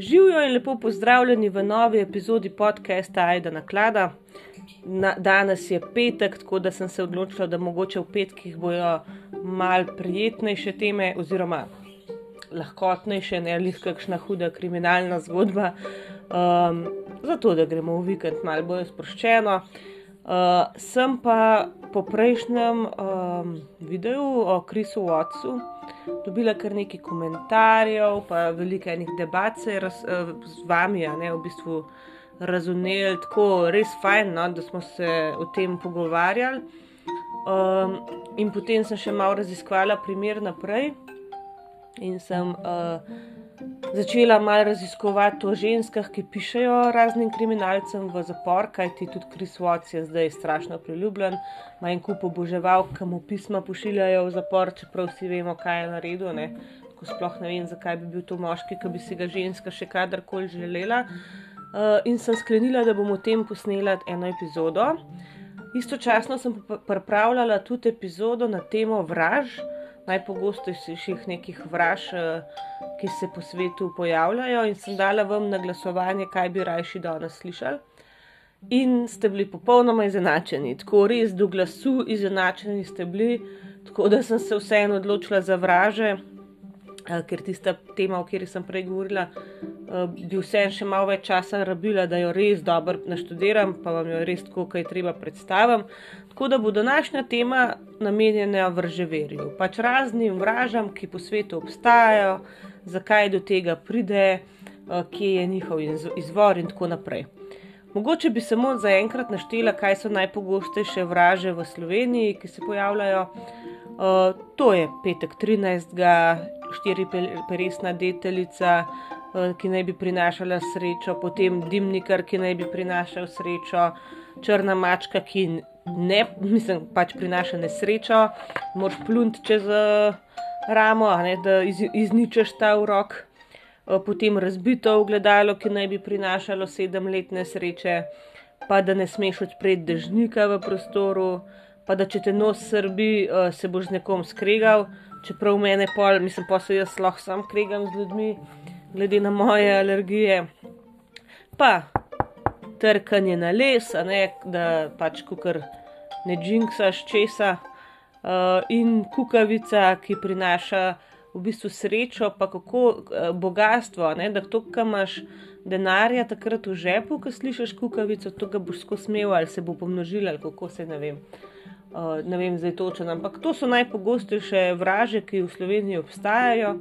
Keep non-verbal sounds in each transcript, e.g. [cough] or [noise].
Živijo in lepo pozdravljeni v novi epizodi podcasta Aida Naklada. Na, danes je petek, tako da sem se odločila, da mogoče v petkih bojo mal prijetnejše teme, oziroma lahkotnejše, ne ali kakšna huda kriminalna zgodba, um, zato da gremo v vikend malo bolj sproščeno. Uh, sem pa po prejšnjem um, videu o Krisu Watsu dobila kar nekaj komentarjev, pa veliko enih debat se je raz, uh, z vami, ne v bistvu razumeli, tako res fajn, no, da smo se o tem pogovarjali. Um, in potem sem še malo raziskvala primer naprej in sem. Uh, začela malo raziskovati o ženskah, ki pišejo raznim kriminalcem v zapor, kajti tudi Kris Watts je zdaj strašno priljubljen, ima en kup oboževal, ki mu pisma pošiljajo v zapor, čeprav vsi vemo, kaj je naredil. Ne? Sploh ne vem, zakaj bi bil to moški, ki bi si ga ženska še kadarkoli želela. Uh, in sem sklenila, da bom o tem posnela eno epizodo. Istočasno sem pripravljala tudi epizodo na temo vraž, najpogostejših nekih vraž, uh, ki se po svetu pojavljajo, in sem dala vam na glasovanje, kaj bi rajši danes slišali. In ste bili popolnoma izenačeni, tako res do glasu izenačeni ste bili, tako da sem se vseeno odločila za vraže, eh, ker tista tema, o kateri sem prej govorila, eh, bi vseeno še malo več časa rabila, da jo res dobro naštudiram, pa vam jo res tako, kaj treba predstavim. Tako da bo današnja tema namenjena vrževerju, pač raznim vražam, ki po svetu obstajajo zakaj do tega pride, eh, kje je njihov izvor in tako naprej. Mogoče bi samo za enkrat naštela, kaj so najpogostejše vraže v Sloveniji, ki se pojavljajo. Uh, to je petek 13., štiri peresna deteljica, uh, ki naj bi prinašala srečo, potem dimnikar, ki naj bi prinašal srečo, črna mačka, ki ne, mislim, pač prinaša nesrečo, moč plunt čez. Uh, ramo, ne, da iz, izničeš ta urok, potem razbito ogledalo, ki naj bi prinašalo sedemletne sreče, pa da ne smeš odpreti dežnika v prostoru, pa da če te nos srbi, se boš z nekom skregal, čeprav mene pol, mislim pa se jaz lahko sam kregam z ljudmi, glede na moje alergije. Pa trkanje na les, ne, da pač kukar ne džinksaš česa. Eh, in kukavica, ki prinaša v bistvu srečo, pa kako uh, bogatstvo, ne? da to, kar imaš denarja takrat v žepu, ko slišiš kukavico, to ga boš skozi smel ali se bo pomnožil ali kako se ne vem. Uh, ne vem, zdaj točno, ampak to so najpogostejše vraže, ki v Sloveniji obstajajo.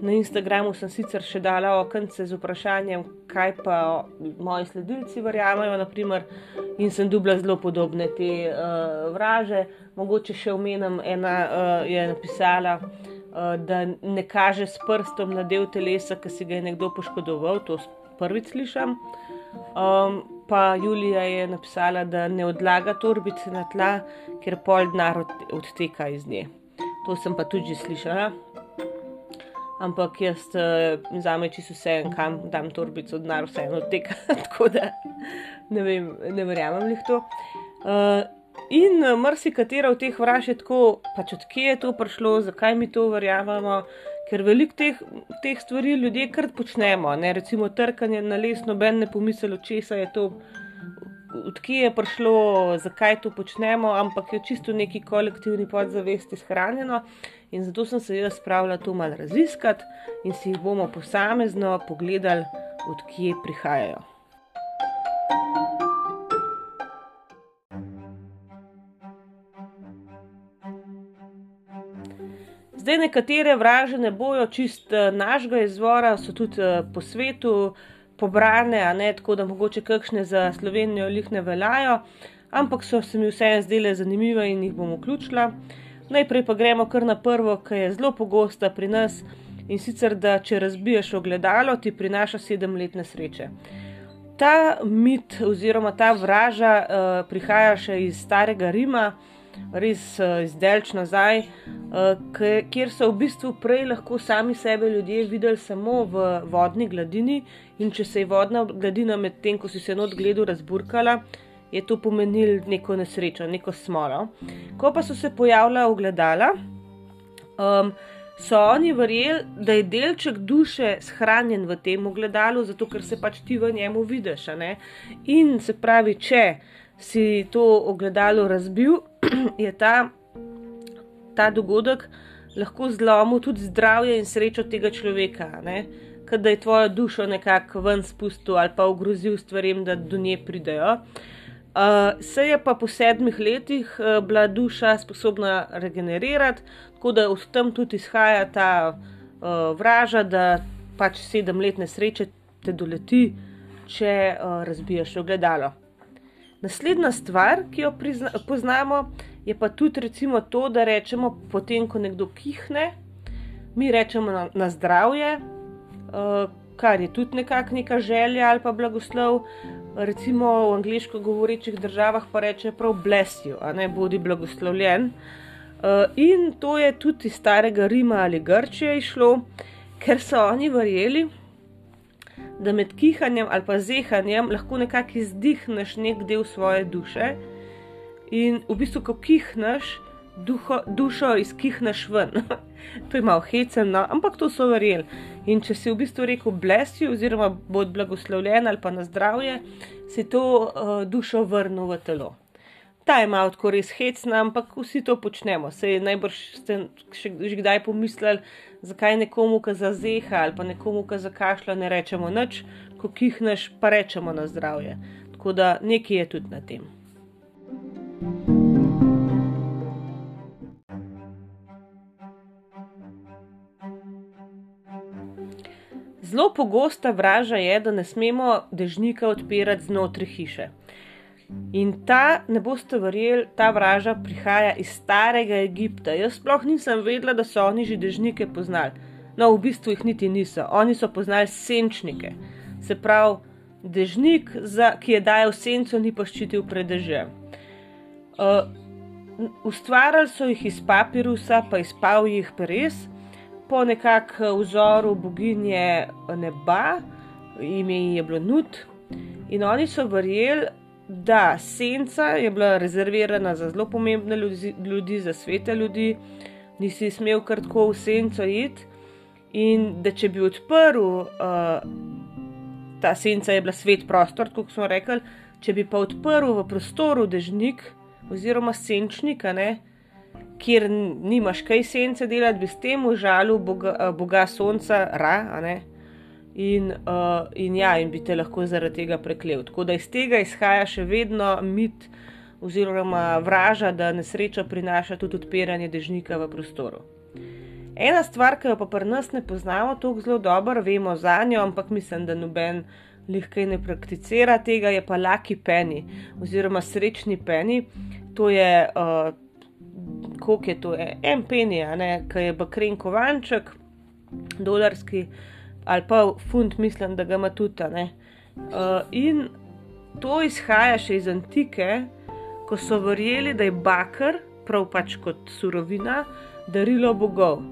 Na Instagramu sem sicer še dala okence z vprašanjem, kaj pa moji sledilci verjamajo, naprimer, in sem dubla zelo podobne te uh, vraže. Mogoče še omenim, ena uh, je napisala, uh, da ne kaže s prstom na del telesa, ki si ga je nekdo poškodoval, to prvič slišim. Um, pa Julija je napisala, da ne odlaga torbice na tla, ker pol denar odteka iz nje. To sem pa tudi slišala. Ampak jaz, za me, če so vse en kam, dam torbico, denar vseeno odteka. [laughs] Tako da ne vem, ne verjamem jih to. Uh, In eh, marsikatera od teh vraž je tako, pač odkje je to prišlo, zakaj mi to verjamemo, ker veliko teh, teh stvari ljudje kar počnemo. Ne? Recimo trkanje na les, noben ne pomisli, česa je to, odkje je prišlo, zakaj to počnemo, ampak je čisto neki kolektivni podzavesti shranjeno. In zato sem se jaz spravila to malo raziskati in si jih bomo posamezno pogledali, odkje prihajajo. Zdaj, nekatere vraže ne bojo čist uh, našega izvora, so tudi uh, po svetu pobrane, ne tako, da mogoče kakšne za Slovenijo jih ne veljajo, ampak so se mi vseeno zdele zanimive in jih bom vključila. Najprej pa gremo kar na prvo, ki je zelo pogosta pri nas in sicer, da če razbiješ ogledalo, ti prinaša sedemletne sreče. Ta mit oziroma ta vraža uh, prihaja še iz starega Rima res uh, izdelč nazaj, uh, kjer so v bistvu prej lahko sami sebe ljudje videli samo v vodni gladini, in če se je vodna gladina med tem, ko si se not gledal, razburkala, je to pomenilo neko nesrečo, neko smolo. Ko pa so se pojavila ogledala, um, so oni verjeli, da je delček duše shranjen v tem ogledalu, zato ker se pač ti v njemu vidiš. In se pravi, če si to ogledalo razbil, [clears throat] je ta, ta dogodek lahko zlomil tudi zdravje in srečo tega človeka. Da je tvojo dušo nekako ven spustil ali pa ogrozil stvarem, da do nje pridejo. Uh, se je pa po sedmih letih uh, bila duša sposobna regenerirati, tako da od tam tudi izhaja ta uh, vraža, da pač sedem let nesreče te doleti, če uh, razbiješ ogledalo. Naslednja stvar, ki jo prizna, poznamo, je pa tudi recimo to, da rečemo, potem, ko nekdo kihne, mi rečemo na, na zdravje, uh, kar je tudi nekakšna neka želja ali pa blagoslov. Recimo v angliško govorečih državah pa reče prav blesijo, a ne bodi blagoslovljen. Uh, in to je tudi iz starega Rima ali Grčije išlo, ker so oni verjeli, da med kihanjem ali pa zehanjem lahko nekako izdihneš nek del svoje duše in v bistvu, ko kihneš, duho, dušo izkihneš ven. [laughs] to je malo hecen, no? ampak to so verjeli. In če si v bistvu rekel blesijo, oziroma bod blagoslovljen ali pa na zdravje, si to uh, dušo vrnil v telo. Ta malo tako res hecna, ampak vsi to počnemo. Se je najbrž ste še kdaj pomislili, zakaj nekomu, ki zazeha ali pa nekomu, ki zakašlja, ne rečemo nič, ko kihneš, pa rečemo na zdravje. Tako da nekaj je tudi na tem. Zelo pogosta vraža je, da ne smemo dežnika odpirati znotraj hiše. In ta, ne boste verjeli, ta vraža prihaja iz starega Egipta. Jaz sploh nisem vedela, da so oni že dežnike poznali. No, v bistvu jih niti niso. Oni so poznali senčnike. Se pravi, dežnik, za, ki je dajal senco, ni pa ščitil pred dežjem. Uh, ustvarjali so jih iz papirusa, pa iz pavjih peres po nekakšnem vzoru boginje neba, ime je bilo Nut. In oni so verjeli, da senca je bila rezervirana za zelo pomembne ljudi, ljudi za svete ljudi, nisi smel kar tako v senco iti. In da če bi odprl, uh, ta senca je bila svet prostor, kot smo rekli, če bi pa odprl v prostoru dežnik oziroma senčnik, ne, kjer nimaš kaj sence delati, bi s tem užalil boga, eh, boga sonca, ra, in, uh, in ja, in bi te lahko zaradi tega preklel. Tako da iz tega izhaja še vedno mit, oziroma vraža, da nesreča prinaša tudi odpiranje dežnika v prostoru. Ena stvar, ki jo pa pri nas ne poznamo tako zelo dobro, vemo za njo, ampak mislim, da noben lahko ne prakticira tega, je pa Lucky Penny oziroma srečni Penny. To je uh, koliko je to, en penny, ki je bakren kovanček, dolarski ali pa funt, mislim, da ga ima tudi. Uh, in to izhaja še iz antike, ko so verjeli, da je bakar, prav pač kot surovina, darilo bogov.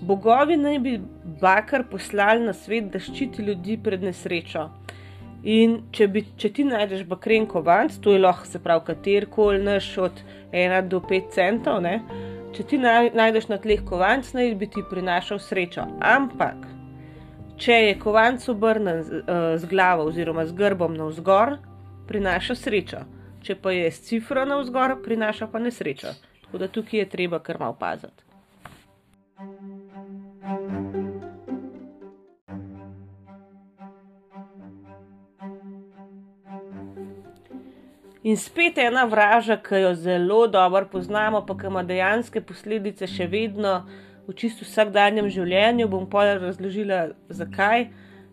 Bogovi naj bi bakar poslali na svet, da ščiti ljudi pred nesrečo. In če, bi, če ti najdeš bakren kovanc, to je lahko se pravi katerkoli naš od 1 do 5 centov, ne? če ti najdeš na tleh kovanc, naj bi ti prinašal srečo. Ampak, če je kovanc obrnen z, uh, z glavo oziroma z grbom navzgor, prinaša srečo. Če pa je s cifro navzgor, prinaša pa nesrečo. Tako da tukaj je treba kar malo paziti. In spet ena vraža, ki jo zelo dobro poznamo, pa ki ima dejansko posledice še vedno v čisto vsakdanjem življenju. Bom pa razložila, zakaj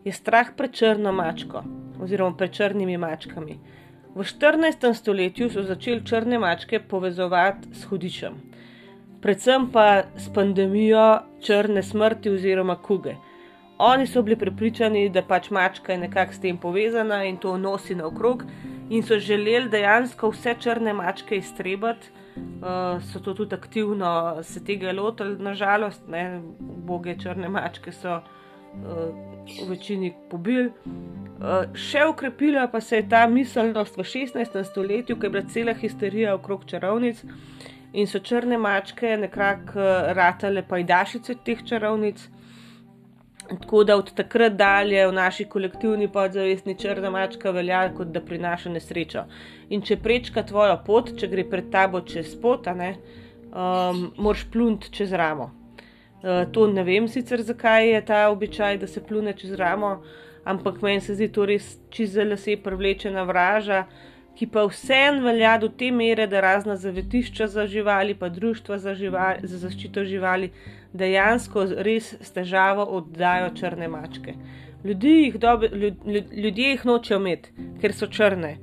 je strah pred črno mačko oziroma pred črnimi mačkami. V 14. stoletju so začeli črne mačke povezovati s hudičem, predvsem pa s pandemijo črne smrti oziroma kuge. Oni so bili prepričani, da pač mačka je nekako s tem povezana in to nosi naokrog in so želeli dejansko vse črne mačke iztrebati. Uh, so to tudi aktivno se tega lotili, nažalost, ne, boge črne mačke so uh, v večini pobili. Uh, še ukrepila pa se je ta miselnost v 16. stoletju, ko je bila cela histerija okrog čarovnic in so črne mačke nekako uh, ratale pajdašice teh čarovnic. Tako da od takrat dalje v naši kolektivni podzavestni črna mačka velja kot da prinaša nesrečo. In če prečka tvojo pot, če gre pred tabo čez pot, ne, um, moraš plunt čez ramo. Uh, to ne vem sicer, zakaj je ta običaj, da se plune čez ramo, ampak meni se zdi to res čez lase privlečena vraža, ki pa vseeno velja do te mere, da razna zavetišča za živali, pa društva za, živali, za zaščito živali dejansko res s težavo oddajo črne mačke. Ljudje jih, dobe, ljudje jih nočejo imeti, ker so črne.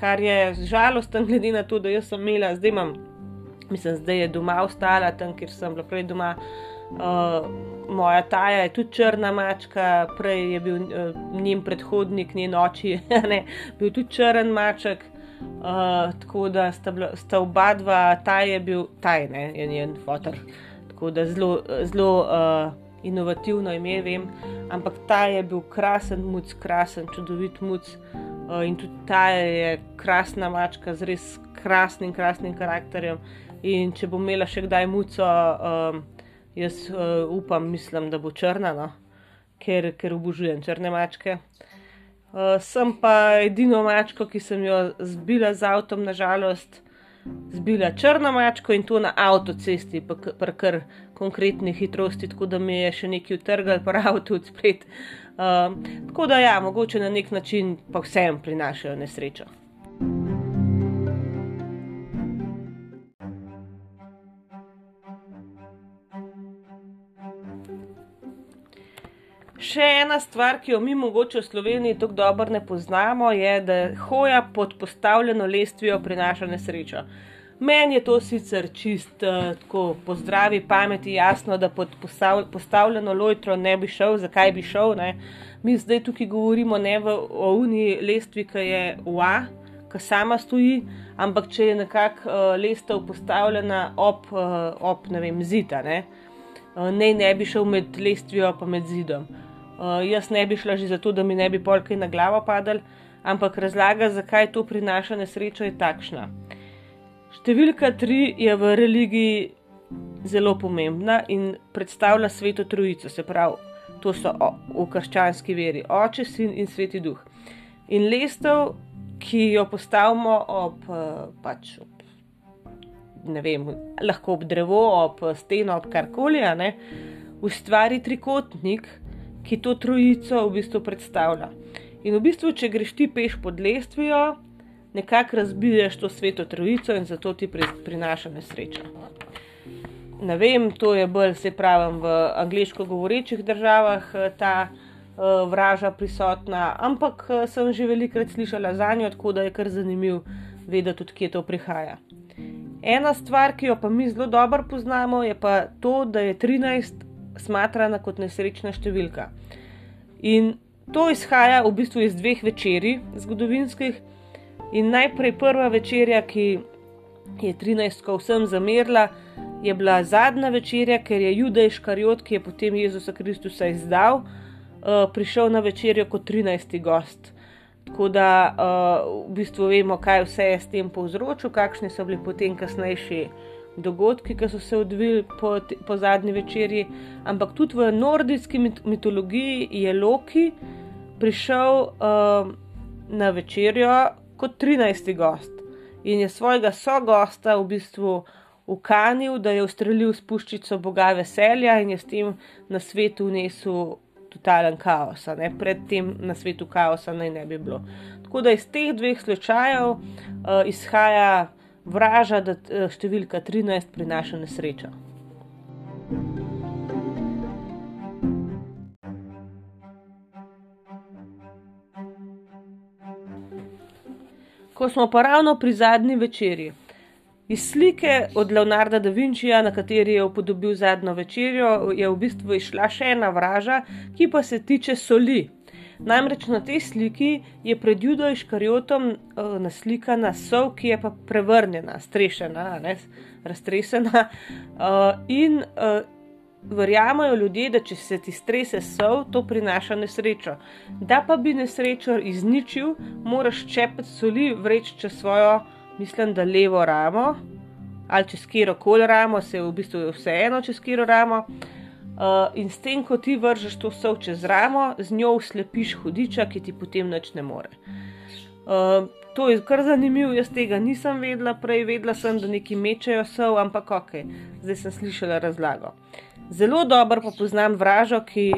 Kar je žalostno, glede na to, da jaz sem imela, zdaj imam, mislim, zdaj je doma ostala tam, kjer sem bila prej doma. Uh, moja taja je tudi črna mačka, prej je bil uh, njen predhodnik, njen oči, [laughs] ne, bil tudi črn maček. Uh, tako da sta, bila, sta oba dva, ta je bil tajne, je njen fotor. Uh, tako da zelo, zelo uh, inovativno ime, vem. Ampak ta je bil krasen, muc, krasen, čudovit muc. Uh, in tudi ta je krasna mačka z res krasnim, krasnim karakterjem. In če bom imela še kdaj muco, um, jaz uh, upam, mislim, da bo črna, no? ker, ker obožujem črne mačke. Uh, sem pa edino mačko, ki sem jo zbila z avtom, nažalost zbila črno mačko in to na avtocesti, pa kar konkretni hitrosti, tako da mi je še nekaj utrgal, pa avto odspred. Uh, tako da ja, mogoče na nek način pa vsem prinašajo nesrečo. Še ena stvar, ki jo mi mogoče v Sloveniji tako dobro ne poznamo, je, da hoja pod postavljeno lestvijo prinaša nesrečo. Meni je to sicer čist uh, tako po zdravi pameti jasno, da pod postavljeno lojtro ne bi šel, zakaj bi šel. Ne? Mi zdaj tukaj govorimo ne v, o uni lestvi, ki je UA, ki sama stoji, ampak če je nekako uh, lestev postavljena ob, uh, ob ne vem, zida, ne? Uh, ne, ne bi šel med lestvijo pa med zidom. Uh, jaz ne bi šla že zato, da mi ne bi polkaj na glavo padal, ampak razlaga, zakaj to prinaša nesrečo, je takšna. Številka tri je v religiji zelo pomembna in predstavlja sveto trojico, se pravi, to so o, v krščanski veri oče, sin in sveti duh. In lestev, ki jo postavimo ob, uh, pač ob, ne vem, lahko ob drevo, ob steno, ob karkoli, ustvari trikotnik ki to trojico v bistvu predstavlja. In v bistvu, če greš ti peš pod lestvijo, nekako razbiješ to sveto trojico in zato ti prinaša nesrečo. Ne vem, to je bolj se pravi v angliško govorečih državah eh, ta uh, vraža prisotna, ampak uh, sem že velikokrat slišala za njo, tako da je kar zanimiv vedeti, odkje to prihaja. Ena stvar, ki jo pa mi zelo dobro poznamo, je pa to, da je 13 smatrana kot nesrečna številka. In to izhaja v bistvu iz dveh večerij zgodovinskih. In najprej prva večerja, ki je 13. vsem zamerila, je bila zadnja večerja, ker je Judej Škarjot, ki je potem Jezusa Kristusa izdal, uh, prišel na večerjo kot 13. gost. Tako da uh, v bistvu vemo, kaj vse je s tem povzročil, kakšni so bili potem kasnejši dogodki, ki so se odvili po, po zadnji večerji, ampak tudi v nordijski mitologiji je Loki prišel uh, na večerjo kot 13. gost in je svojega sogosta v bistvu ukanil, da je ustrelil spuščico boga veselja in je s tem na svetu unesel totalen kaos. Predtem na svetu kaosa naj ne bi bilo. Tako da iz teh dveh slučajev uh, izhaja vraža, da eh, številka 13 prinaša nesrečo. Ko smo pa ravno pri zadnji večerji. Iz slike od Leonarda da Vinčija, na kateri je upodobil zadnjo večerjo, je v bistvu išla še ena vraža, ki pa se tiče soli. Namreč na tej sliki je pred Judom Škarjotom uh, naslikana sov, ki je pa prevrnjena, strešena, ne, raztresena. Uh, in uh, verjamajo ljudje, da če se ti strese sov, to prinaša nesrečo. Da pa bi nesrečo izničil, moraš čepet soli vreči čez svojo, mislim, da levo ramo. ali čez kero koli ramo, se v bistvu vseeno čez kero ramo. Uh, in s tem, ko ti vržeš to sol čez ramo, z njo slepiš hudiča, ki ti potem nič ne more. Uh, to je kar zanimivo, jaz tega nisem vedela, prej vedela sem, da neki mečejo sol, ampak ok, zdaj sem slišala razlago. Zelo dobro pa poznam vražo, ki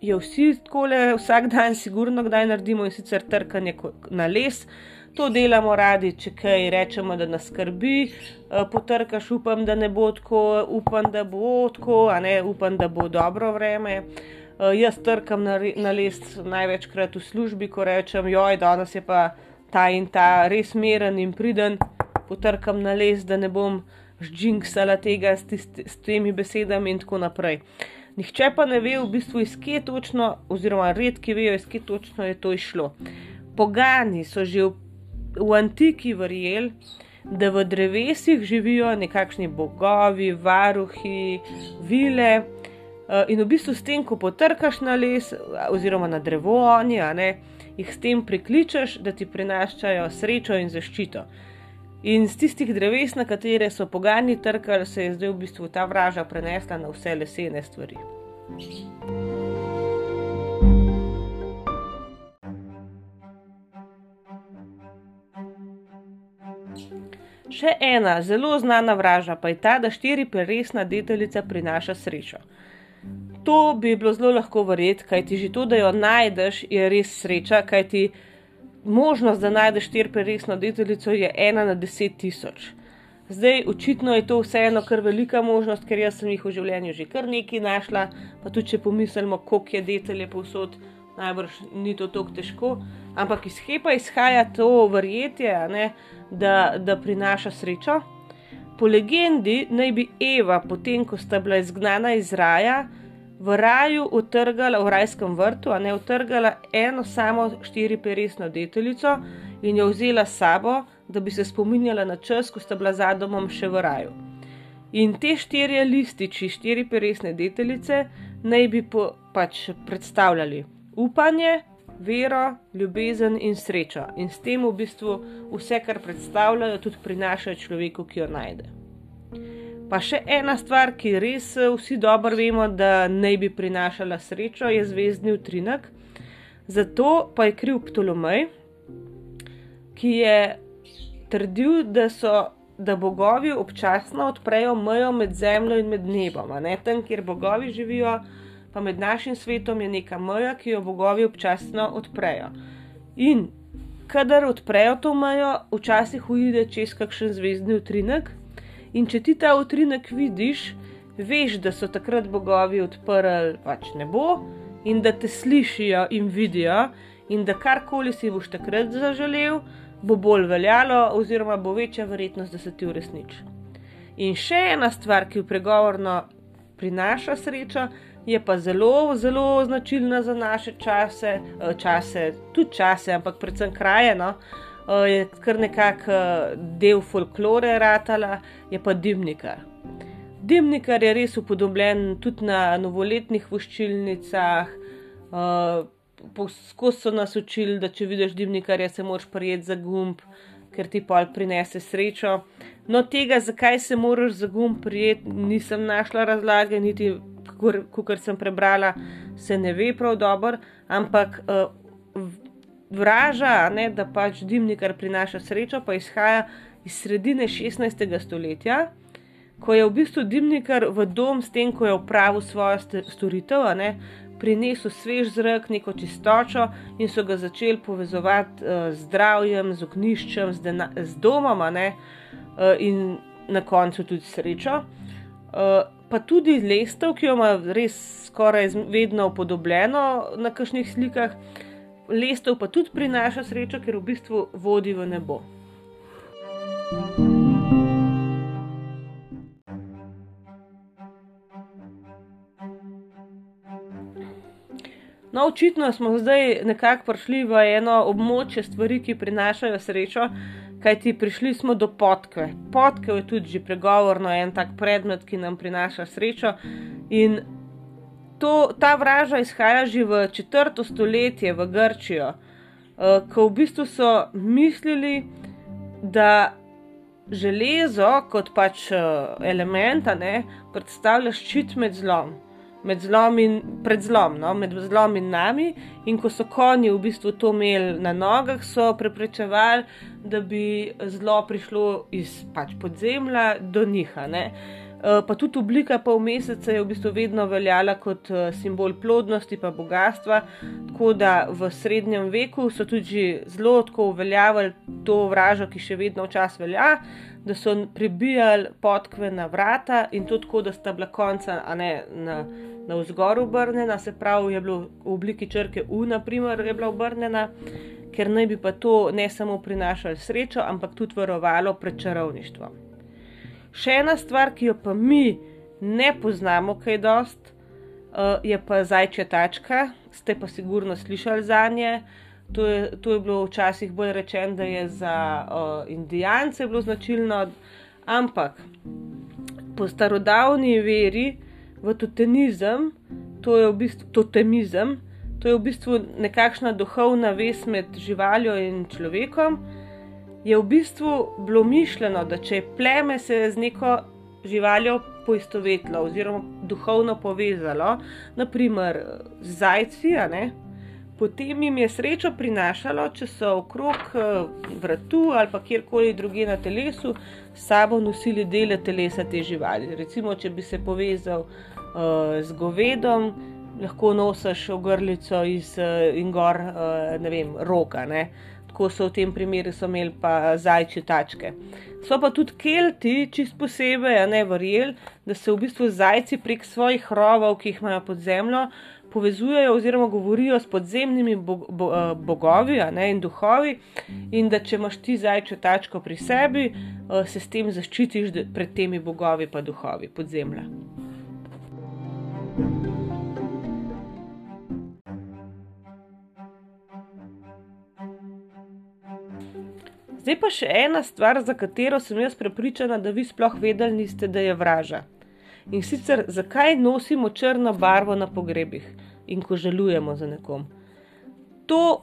jo vsi takole vsak dan, sigurno kdaj naredimo in sicer trkanje na les. To delamo radi, če kaj rečemo, da nas skrbi, eh, potrkaš, upam, da ne bo tako, upam, da bo tako, a ne upam, da bo dobro vreme. Uh, jaz trkam na, na list največkrat v službi, ko rečem, joj, danes je pa ta in ta res meren in priden, potrkam na list, da ne bom ždžinksala tega s, tist, s temi besedami in tako naprej. Nihče pa ne ve v bistvu, iz kje točno, oziroma redki vejo, iz kje točno je to išlo. Pogani so že v v antiki verjeli, da v drevesih živijo nekakšni bogovi, varuhi, vile. Eh, in v bistvu s tem, ko potrkaš na les oziroma na drevo, oni, ne, jih s tem prikličeš, da ti prinašajo srečo in zaščito. In z tistih dreves, na katere so pogani trkali, se je zdaj v bistvu ta vraža prenesla na vse lesene stvari. Še ena zelo znana vraža pa je ta, da štiri peresna deteljica prinaša srečo. To bi bilo zelo lahko verjeti, kaj ti že to, da jo najdeš, je res sreča, kaj ti možnost, da najdeš štiri peresno deteljico, je ena na deset tisoč. Zdaj, očitno je to vseeno kar velika možnost, ker jaz sem jih v življenju že kar nekaj našla, pa tudi če pomislimo, koliko je detelje povsod najbrž ni to tako težko, ampak iz hepa izhaja to verjetje, ne, da, da prinaša srečo. Po legendi naj bi Eva, potem ko sta bila izgnana iz raja, v raju utrgala, v rajskem vrtu, a ne utrgala eno samo štiri peresno deteljico in jo vzela s sabo, da bi se spominjala na čas, ko sta bila za domom še v raju. In te štiri lističi, štiri peresne deteljice, naj bi po, pač predstavljali upanje, vero, ljubezen in srečo. In s tem v bistvu vse, kar predstavljajo, tudi prinašajo človeku, ki jo najde. Pa še ena stvar, ki res eh, vsi dobro vemo, da naj bi prinašala srečo, je zvezdni utrinek. Zato pa je kriv Ptolomej, ki je trdil, da, so, da bogovi občasno odprejo mejo med zemljo in med nebom, ne tam, kjer bogovi živijo pa med našim svetom je neka meja, ki jo bogovi občasno odprejo. In kadar odprejo to mejo, včasih uide čez kakšen zvezdni utrinek, in če ti ta utrinek vidiš, veš, da so takrat bogovi odprli pač nebo in da te slišijo in vidijo, in da karkoli si boš takrat zaželel, bo bolj veljalo, oziroma bo večja verjetnost, da se ti uresniči. In še ena stvar, ki v pregovorno prinaša srečo, je pa zelo, zelo značilna za naše čase, eh, čase tudi čase, ampak predvsem kraje. No? Eh, je kar nekako eh, del folklore ratala, je pa dimnikar. Dimnikar je res upodobljen tudi na novoletnih voščilnicah. Skozi so nas učili, da če vidiš dimnikarja, se moraš prijeti za gumb, ker ti pol prinese srečo. No, tega, zakaj se moraš za gumb prijeti, nisem našla razlage, niti kot sem prebrala, se ne ve prav dobro, ampak uh, vraža, ne, da pač dimnikar prinaša srečo, pa izhaja iz sredine 16. stoletja, ko je v bistvu dimnikar v dom s tem, ko je upravil svojo storitev, ne, prinesel svež zrak, neko čistočo in so ga začeli povezovati uh, z zdravjem, z ogniščem, z, z domom ne, uh, in na koncu tudi srečo. Uh, pa tudi lestev, ki jo ima res skoraj vedno upodobljeno na kakšnih slikah, lestev pa tudi prinaša srečo, ker v bistvu vodi v nebo. No, očitno smo zdaj nekako prišli v eno območje stvari, ki prinašajo srečo kaj ti prišli smo do podkve. Podkve je tudi že pregovorno en tak predmet, ki nam prinaša srečo. In to, ta vraža izhaja že v četrto stoletje v Grčijo, uh, ko v bistvu so mislili, da železo kot pač element predstavlja ščit med zlom. Med zlom in pred zlom, no? med zlom in nami, in ko so konji v bistvu to imeli na nogah, so preprečevali, da bi zlo prišlo iz pač podzemlja do njih. Eh, pa tudi oblika pol meseca je v bistvu vedno veljala kot eh, simbol plodnosti in bogatstva. Tako da v srednjem veku so tudi zelo tako uveljavili to vražo, ki še vedno včasih velja, da so pribijali podkve na vrata in to tako, da sta bila konca ne, na, na vzgor obrnjena, se pravi, je bilo v obliki črke U, naprimer, je bila obrnjena. Ker naj bi pa to ne samo prinašalo srečo, ampak tudi varovalo pred čarovništvom. Še ena stvar, ki jo pa mi ne poznamo, kaj dost, uh, je pa zajčja tačka. Ste pa sigurno slišali za nje. To je, to je bilo včasih bolj rečeno, da je za uh, Indijance bilo značilno, ampak po starodavni veri v totemizem, to je v bistvu totemizem, to je v bistvu nekakšna duhovna vez med živaljo in človekom je v bistvu bilo mišljeno, da če je pleme se z neko živaljo poistovetilo oziroma duhovno povezalo, naprimer z zajci, potem jim je srečo prinašalo, če so okrog eh, vratu ali pa kjerkoli druge na telesu sabo nosili dele telesa te živali. Recimo, če bi se povezal uh, z govedom. Lahko nosiš ogrlico iz uh, in gor, uh, ne vem, roka. Ne? ko so v tem primeru imeli pa zajčje tačke. So pa tudi kelti, čist posebej, ne verjeli, da se v bistvu zajci prek svojih rovov, ki jih imajo pod zemljo, povezujejo oziroma govorijo s podzemnimi bo, bo, eh, bogovi ne, in duhovi, in da če imaš ti zajčjo tačko pri sebi, eh, se s tem zaščitiš pred temi bogovi pa duhovi podzemlja. Zdaj pa še ena stvar, za katero sem jaz prepričana, da vi sploh vedeli niste, da je vraža. In sicer, zakaj nosimo črno barvo na pogrebih in ko žalujemo za nekom. To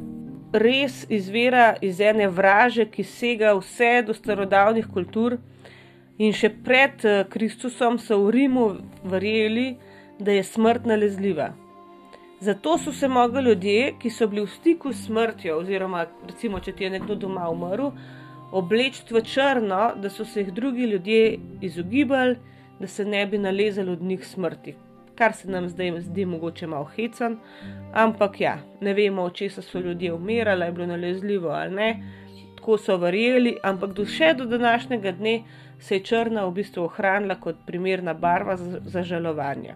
res izvira iz ene vraže, ki sega vse do starodavnih kultur. In še pred eh, Kristusom so v Rimu verjeli, da je smrt nalezljiva. Zato so se mogli ljudje, ki so bili v stiku s smrtjo, oziroma recimo, če ti je nekdo doma umrl, obleči v črno, da so se jih drugi ljudje izogibali, da se ne bi nalezali od njih smrti. Kar se nam zdaj zdi mogoče malo hecen, ampak ja, ne vemo, česa so ljudje umirali, je bilo nalezljivo ali ne. Tako so verjeli, ampak do še do današnjega dne se je črna v bistvu ohranila kot primerna barva za, za žalovanje.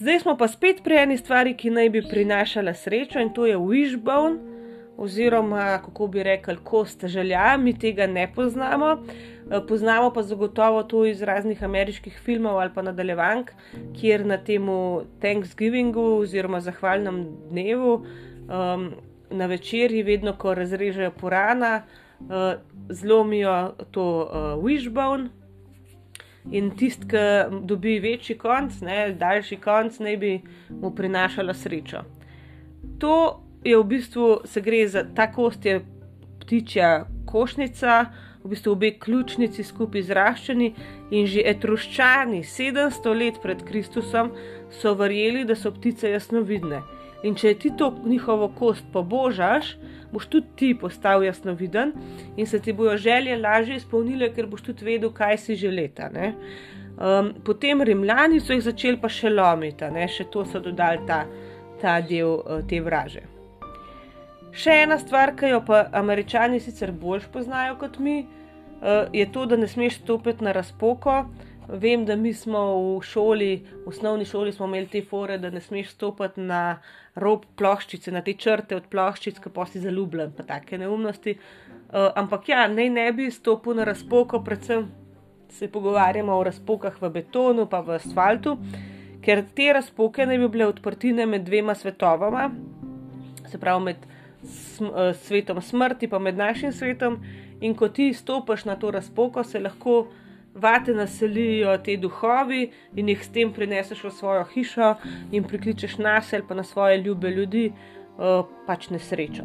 Zdaj smo pa spet pri eni stvari, ki naj bi prinašala srečo in to je wishbone, oziroma kako bi rekli, kost želja, mi tega ne poznamo. Eh, poznamo pa zagotovo to iz raznih ameriških filmov ali pa nadaljevank, kjer na tem Thanksgivingu oziroma zahvalnem dnevu um, na večerji, vedno ko razrežejo porana, uh, zlomijo to uh, wishbone. In tisti, ki dobi večji konc, ne, daljši konc, naj bi mu prinašala srečo. To je v bistvu, se gre za ta kost, je ptičja košnica, v bistvu obe ključnici skupaj zraščeni in že etruščani 700 let pred Kristusom so verjeli, da so ptice jasnovidne. In če ti to njihovo kost pobožaš, boš tudi ti postal jasnoviden in se ti bojo želje lažje izpolnile, ker boš tudi vedel, kaj si želeta. Um, potem rimljani so jih začeli pa še lomiti, ne? še to so dodali ta, ta del uh, te vraže. Še ena stvar, ki jo pa američani sicer bolj poznajo kot mi, uh, je to, da ne smeš stopiti na razpoko. Vem, da mi smo v šoli, v osnovni šoli, smo imeli te fore, da ne smeš stopiti na rob ploščice, na te črte od ploščic, ki pa si zaljubljen, pa take neumnosti. Uh, ampak ja, naj ne bi stopil na razpoko, predvsem se pogovarjamo o razpokah v betonu, pa v asfaltu, ker te razpoke naj bi bile odprtine med dvema svetovama, se pravi med sm uh, svetom smrti, pa med našim svetom. In ko ti stopiš na to razpoko, se lahko vate naselijo ti duhovi in jih s tem prineseš v svojo hišo in prikličeš nas ali pa na svoje ljube ljudi, uh, pač nesrečo.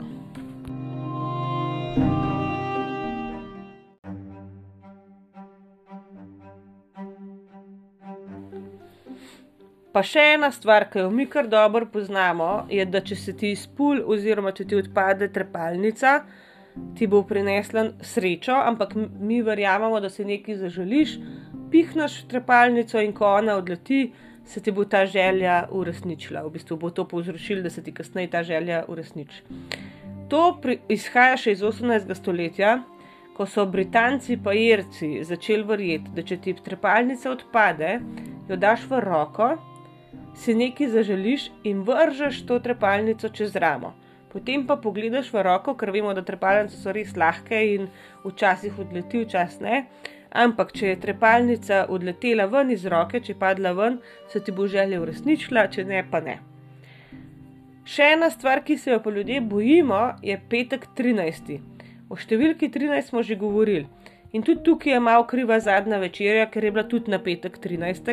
Pa še ena stvar, ki jo mi kar dobro poznamo, je, da če se ti izpul, oziroma če ti odpade trepalnica, ti bo prinesla srečo, ampak mi verjamemo, da si nekaj zaželiš, pihneš trepalnico in ko ona odleti, se ti bo ta želja uresničila. V bistvu bo to povzročilo, da se ti kasneje ta želja uresniči. To pri, izhaja še iz 18. stoletja, ko so Britanci pa Irci začeli verjeti, da če ti trepalnica odpade, jo daš v roko, si nekaj zaželiš in vržeš to trepalnico čez ramo. Potem pa pogledaš v roko, ker vemo, da trepalnice so res lahke in včasih odleti, včasih ne. Ampak, če je trepalnica odletela ven iz roke, če je padla ven, se ti bo želja uresničila, če ne, pa ne. Še ena stvar, ki se jo pa ljudje bojimo, je petek 13. O številki 13 smo že govorili. In tudi tukaj je malo kriva zadnja večerja, ker je bila tudi na petek 13.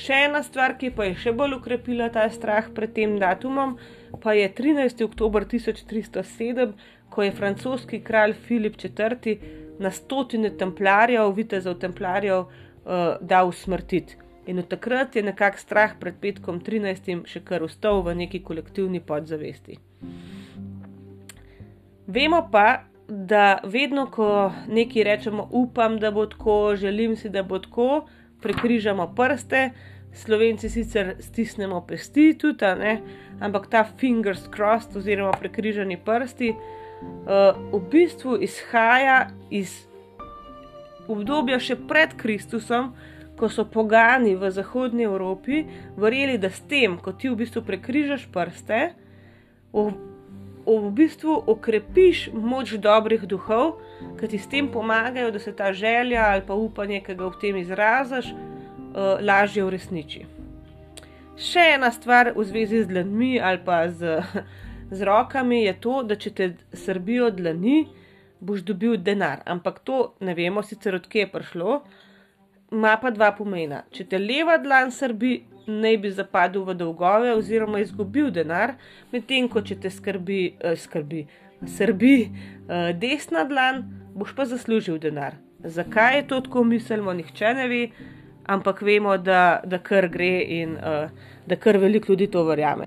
Še ena stvar, ki pa je še bolj ukrepila ta strah pred tem datumom, pa je 13. oktober 1307, ko je francoski kralj Filip IV. na stotine templarjev, vitezov templarjev, uh, dal usmrtiti. In od takrat je nekako strah pred petkom 13. še kar ustal v neki kolektivni podzavesti. Vemo pa, da vedno, ko nekaj rečemo, upam, da bo tako, želim si, da bo tako, prekrižamo prste, slovenci sicer stisnemo pesti, tudi, ne, ampak ta fingers crossed, oziroma prekrižani prsti, uh, v bistvu izhaja iz obdobja še pred Kristusom, ko so pogani v Zahodnji Evropi verjeli, da s tem, ko ti v bistvu prekrižaš prste, v, bistvu okrepiš moč dobrih duhov, ki ti s tem pomagajo, da se ta želja ali pa upanje, ki ga v tem izražaš, uh, lažje uresniči. Še ena stvar v zvezi z dlanmi ali pa z, [laughs] z rokami je to, da če te srbijo dlani, boš dobil denar. Ampak to ne vemo, sicer odkje je prišlo, ima pa dva pomena. Če te leva dlan srbi, naj bi zapadel v dolgove oziroma izgubil denar, medtem ko če te skrbi, eh, skrbi, srbi eh, desna dlan, boš pa zaslužil denar. Zakaj je to tako miselno, nihče ne ve ampak vemo, da, da kar gre in uh, da kar veliko ljudi to verjame.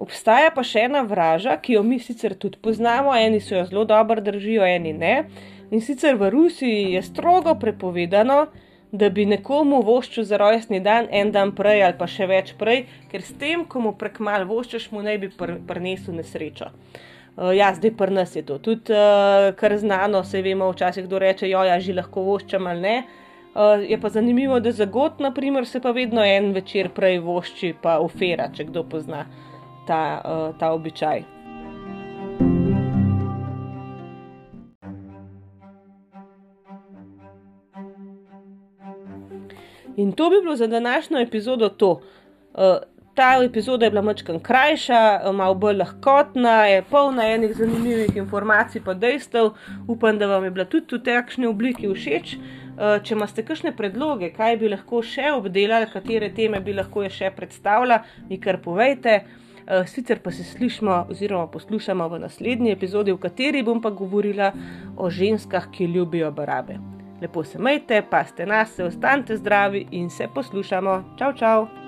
Obstaja pa še ena vraža, ki jo mi sicer tudi poznamo, eni so jo zelo dobro držijo, eni ne. In sicer v Rusiji je strogo prepovedano, da bi nekomu voščil za rojstni dan en dan prej ali pa še več prej, ker s tem, ko mu prek mal voščaš, mu naj bi pr prinesel nesrečo. Uh, ja, zdaj pri nas je to tudi uh, kar znano, se vemo, včasih kdo reče, jo ja, že lahko voščam ali ne. Uh, je pa zanimivo, da za god, naprimer, se pa vedno en večer prej vošči, pa ufera, če kdo pozna ta, uh, ta običaj. In to bi bilo za današnjo epizodo to. Uh, ta epizoda je bila mačkam krajša, uh, malo bolj lahkotna, je polna enih zanimivih informacij, pa dejstev. Upam, da vam je bila tudi v takšni obliki všeč. Če imate kakšne predloge, kaj bi lahko še obdelali, katere teme bi lahko še predstavila, mi kar povejte. Uh, sicer pa se slišmo oziroma poslušamo v naslednji epizodi, v kateri bom pa govorila o ženskah, ki ljubijo barabe lepo se majte, paste nas, ostanite zdravi in se poslušamo. Čau, čau!